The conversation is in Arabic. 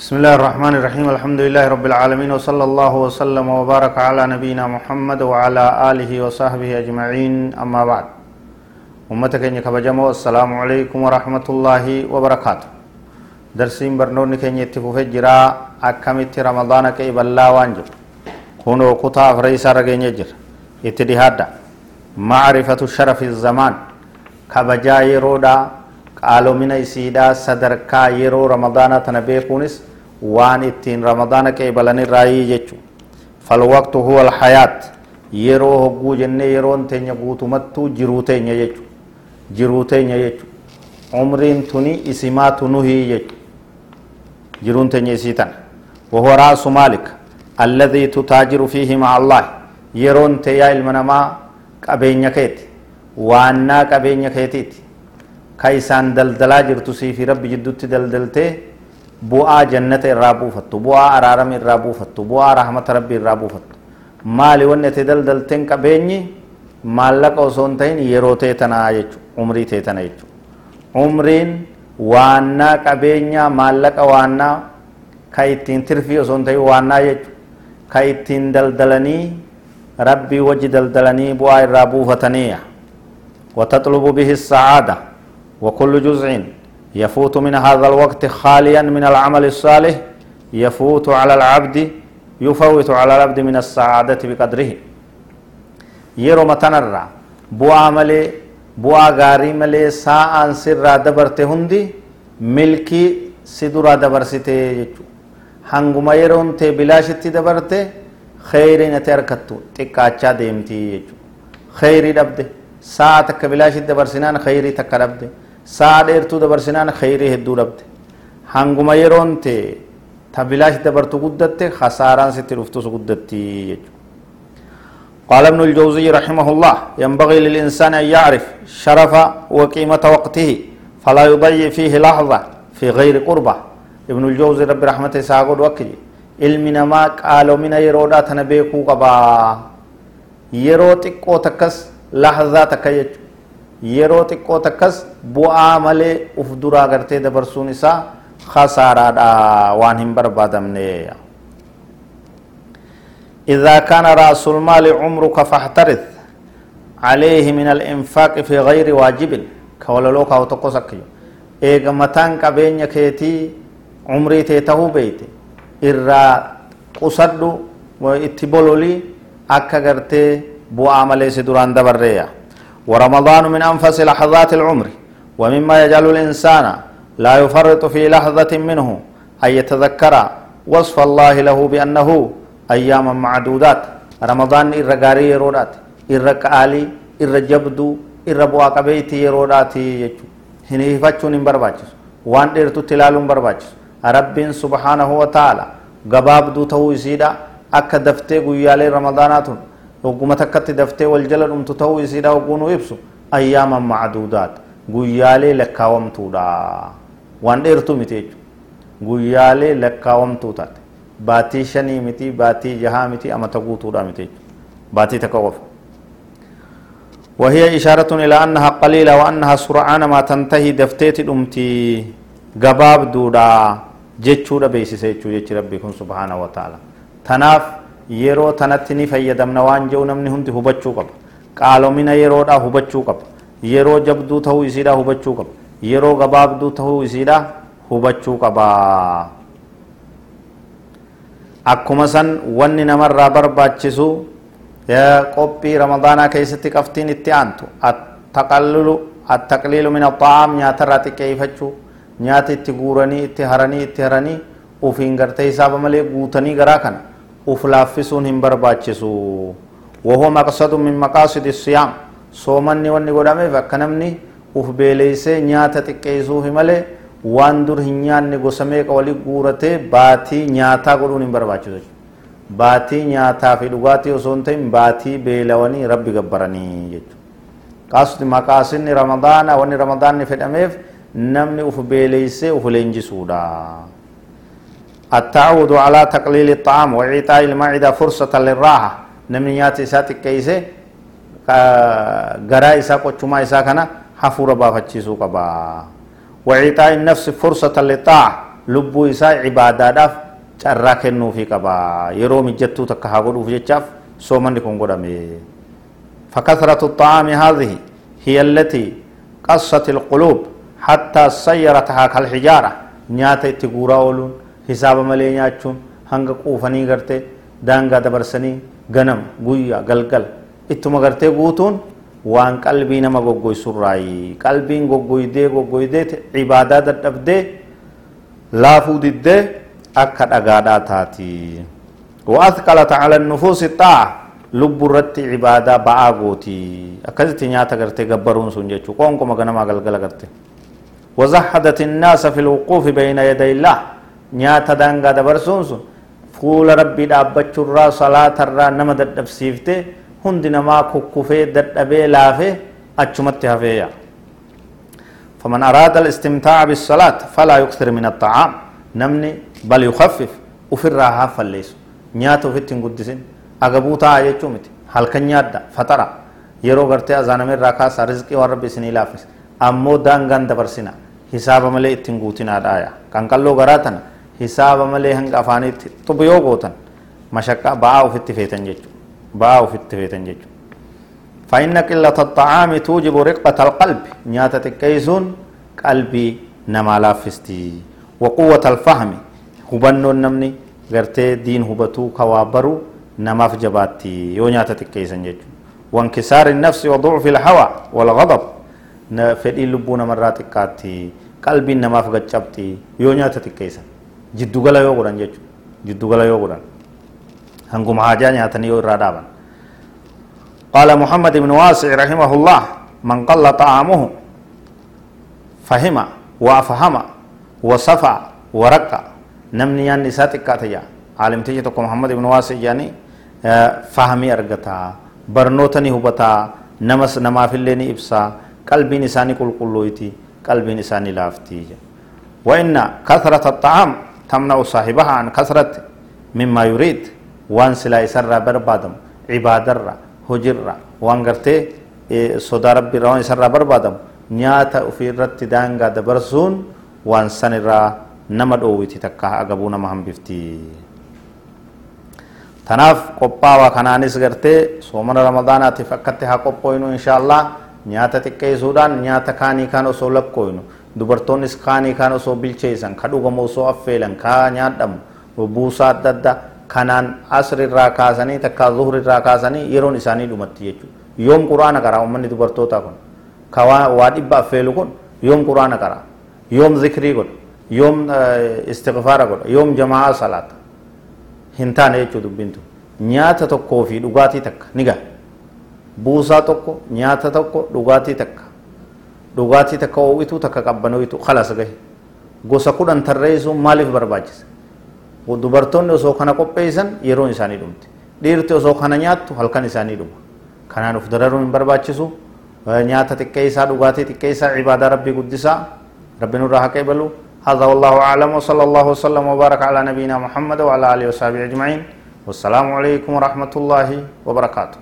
بسم الله الرحمن الرحيم. الحمد لله رب العالمين وصلى الله وسلم وبارك على نبينا محمد وعلى آله وصحبه أجمعين. أما بعد أمتك إنك بجمو السلام عليكم ورحمة الله وبركاته. درسين برنوني كن يتفوف جرا أكمت رمضان كي بلا وانجر. كونو قطع فريسا رجين يجر اتدهادا معرفة شرف الزمان. كبجا يرودا qaalomina isiidhaa sadarkaa yeroo ramadaanaa tana beekuunis waan ittiin ramadaana qeebalan irraayii jechu. Falwaqtu huwa alhayaat yeroo hogguu jennee yeroon teenya guutumattuu jiruu teenya jechu. Jiruu teenya jechu. Umriin tuni isimaa tunuhii jechu. Jiruun teenya isii tana. Wahuwa raasu maalik alladhii tutaajiru fiihi maca allahi yeroon tee yaa ilma namaa qabeenya keeti. Waannaa qabeenya keetiiti. قبين كيتيت كيسان دلدلا جرتو في رب جدوت دلدلته bu'aa jannata irraa buufattu bu'aa araarama irraa buufattu bu'aa rahmata rabbi irraa buufattu maali wanni ati daldalteen qabeenyi maallaqa osoo hin ta'in yeroo teetanaa jechu umrii teetana jechu umriin waannaa qabeenyaa maallaqa waannaa ka ittiin tirfii osoo hin ta'in waannaa jechu ka ittiin daldalanii rabbii wajji daldalanii bu'aa irraa buufataniiya وتطلب به السعادة وكل جزء يفوت من هذا الوقت خاليا من العمل الصالح يفوت على العبد يفوت على العبد من السعادة بقدره. يرو متنرع بوا ملي بوا غاري ملي ساعة سر دبرته هندي ملكي سدرا دبرسته يجو. هنگو ما يرون ته بلاشت دبرته خير نتر تكا اچا ديمتي يجو. خير دبده ساعة تك بلاشت دبرسنان خير تك sa'a dheertuu dabarsinaan kheyrii hedduu dhabde hanguma yeroon tee ta bilaash dabartu guddatte khasaaraan sitti dhuftus guddatti jechuudha. قال ابن الجوزي رحمه الله ينبغي للإنسان أن يعرف شرف وقيمة وقته فلا يضيع فيه لحظة في غير قربة ابن الجوزي رب رحمته ساقود وكجي علمنا ما قالوا من يرودا تنبيكو قبا يرو تقو تكس لحظة تكيج yeroo xiqqoo takkas bu'aa malee uf duraa gartee dabarsuun isaa khasaaraadha waan hin barbaadamne إذا كان رأس المال عمرك فاحترث عليه من الإنفاق في غير واجب كولولو كاو تقصك إيغا متان قبين كيتي عمري تيتهو بيتي إرى قصد وإتبولولي أكا غرتي بو عملي سدران دبريا ورمضان من أنفس لحظات العمر ومما يجعل الإنسان لا يفرط في لحظة منه أن يتذكر وصف الله له بأنه أياما معدودات. رمضان إرقاري يرودات إرقالي إرجبدو إربوا قبيتي يرودات يجو. هنيفتشون برباچس وان ديرتو تلالون برباچس ربين سبحانه وتعالى gabaabduu ta'uu isiidha daftee guyyaalee ramadaanaatun hogguma takkatti daftee wal jala dhumtu ta'uu isiidha hogguunu ibsu ayyaaman macduudaat guyyaalee lakkaawamtuudha waan dheertu miti jechuudha guyyaalee lakkaawamtuu taate baatii shanii miti baatii jahaa miti amata guutuudha miti jechuudha baatii takka qofa وهي إشارة إلى أنها قليلة وأنها سرعان ما تنتهي دفتيت أمتي قباب دودا جتشورا بيسي سيتشو جتش ربكم سبحانه وتعالى تناف yeroo tanatti ni fayyadamna waan jedhu namni hundi hubachuu qaba qaalomina yeroodha hubachuu qaba yeroo jabduu ta'uu isiidha hubachuu qaba yeroo gabaabduu ta'uu isiidha hubachuu qaba akkuma san wanni namarraa barbaachisu qophii ramadaanaa keessatti qabxiin itti aantu attaqallulu attaqliilu min axaam nyaatarraa xiqqeeffachuu nyaata itti guuranii itti haranii itti haranii ufiin gartee hisaaba malee guutanii garaa kana uflaaffisuun hin barbaachisu وهو مقصد من مقاصد الصيام wanni godhameef akka namni uf beeleysee nyaata xiqqeessuuf malee waan dur hin nyaanne gosa meeqa walii guuratee baatii nyaataa godhuun hin barbaachisu baatii nyaataa fi dhugaatii osoo hin ta'in baatii beelawanii rabbi gabbaranii jechuudha qaasni maqaasinni ramadaana wanni ramadaanni fedhameef namni uf beeleysee uf leenjisuudha. التعود على تقليل الطعام وإعطاء المعدة فرصة للراحة. نمني نياتي ساتي كيسي غرا إسا قچما إسا كنا حفور بافتشيسو قبا وإعطاء النفس فرصة للطاعة. lubbuu isaa cibaadaadhaaf carraa kennuufii qaba yeroo mijjattuu takka haa godhuuf jechaaf soomanni kun godhame فكثرة الطعام هذه هي التي قصت القلوب حتى صيرتها كالحجارة. أولون. حساب ملي نياتشون هنگا قوفني غرتي دانگا دبرسني غنم گويا گلگل اتما غرتي قوتون وان قلبي نما گوگوي سراي قلبين گوگوي دي گوگوي دي عبادة دردبدي لافو ددي أكا دقادا تاتي وأثقلت على النفوس الطاعة لب الرت عبادة بآ قوتي أكذت نياتا غرتي قبرون سنجيشو قوم كما غنما گلگل غرتي وزحدت الناس في الوقوف بين يدي الله دبرسون سن فول ربي دابچو را صلاة را نما ددبسيفته هند نما كوكوفي ددبه لافه اچمت هفيا فمن أراد الاستمتاع بالصلاة فلا يكثر من الطعام نمني بل يخفف وفي الراحة فليس نياتو في التنقدسين أقبوتا مت هل كان يادا فترة yeroo gartee azaaname irraa kaasa rizqii waan rabbi isinii laafis ammoo daangaan dabarsina hisaaba malee ittiin guutinaadhaaya kan qalloo garaa tana hisaaba malee hanga afaaniitti xubu yoo gootan mashaqqaa ba'aa ufitti feetan jechuudha ba'aa ufitti feetan jechuudha فإن قلة الطعام توجب رقة القلب نياتا تكيسون قلبي نما لافستي وقوة الفهم هبنو النمني غرتي دين هبتو كوابرو نماف جباتي يو نياتا تكيسن جيجو وانكسار النفس وضعف الهوى والغضب fedhii lubbuu namarraa xiqqaatti qalbiin namaaf gaccabti yoo nyaata xiqqeessan jiddugala yoo godhan jechuudha jiddugala yoo godhan hanguma hajaa nyaatanii yoo irraa dhaaban qaala muhammad ibn waasic rahimahullah man qalla ta'amuhu fahima wa fahama, wa safa wa raqa namni nyaanni isaa xiqqaata jaa caalimtichi tokko muhammad ibn waasic jaanii eh, fahamii argataa barnoota ni hubataa namas namaafillee ni ibsaa qalbiin isaanii qulqulluuyti qalbiin isaanii laaftii jedha wa inna kathrata ta'aam تمنع صاحبها عن كثرة مما يريد. وان سلا يسر بربادم عبادة هجر وان قرتي صدا ربي روان يسر بربادم. نياتا في الرت دانغا دبرسون. وان سنرا نمد اوويتي تكا اقبونا مهم بفتي. تناف قبا وكنانيس قرتي صومنا رمضاناتي فكتها قبوينو إن شاء الله. nyaata xiqqeessuudhaan nyaata kaanii kaan osoo lakkooynu dubartoonnis kaanii kaan osoo bilcheessan ka dhugamu osoo affeelan ka nyaadhamu buusaa adda addaa kanaan asrirraa kaasanii takka zuhurirraa kaasanii yeroon isaanii dhumatti jechuudha yoom quraana qaraa uummanni dubartootaa kun ka waa dhibba affeelu kun yoom quraana qaraa yoom zikrii godha yoom istighfaara godha yoom jamaa salaata hin taane jechuudha dubbintu nyaata tokkoo fi dhugaatii takka ni gaha buusaa tokko nyaata tokko dhugaatii takka dhugaatii takka ho'itu takka qabbanoitu kalas gahe gosa kudhan tarreessuun maaliif barbaachisa dubartoonni osoo kana qopheessan yeroon isaanii dhumte dhiirti osoo kana nyaattu halkan isaanii dhuma kanaan uf dararuun hin barbaachisu nyaata xiqqeessaa dhugaatii xiqqeessaa cibaadaa rabbii guddisaa rabbi nurraa haqee balu هذا والله أعلم وصلى الله وسلم وبارك على نبينا محمد وعلى آله وصحبه أجمعين والسلام عليكم ورحمة الله وبركاته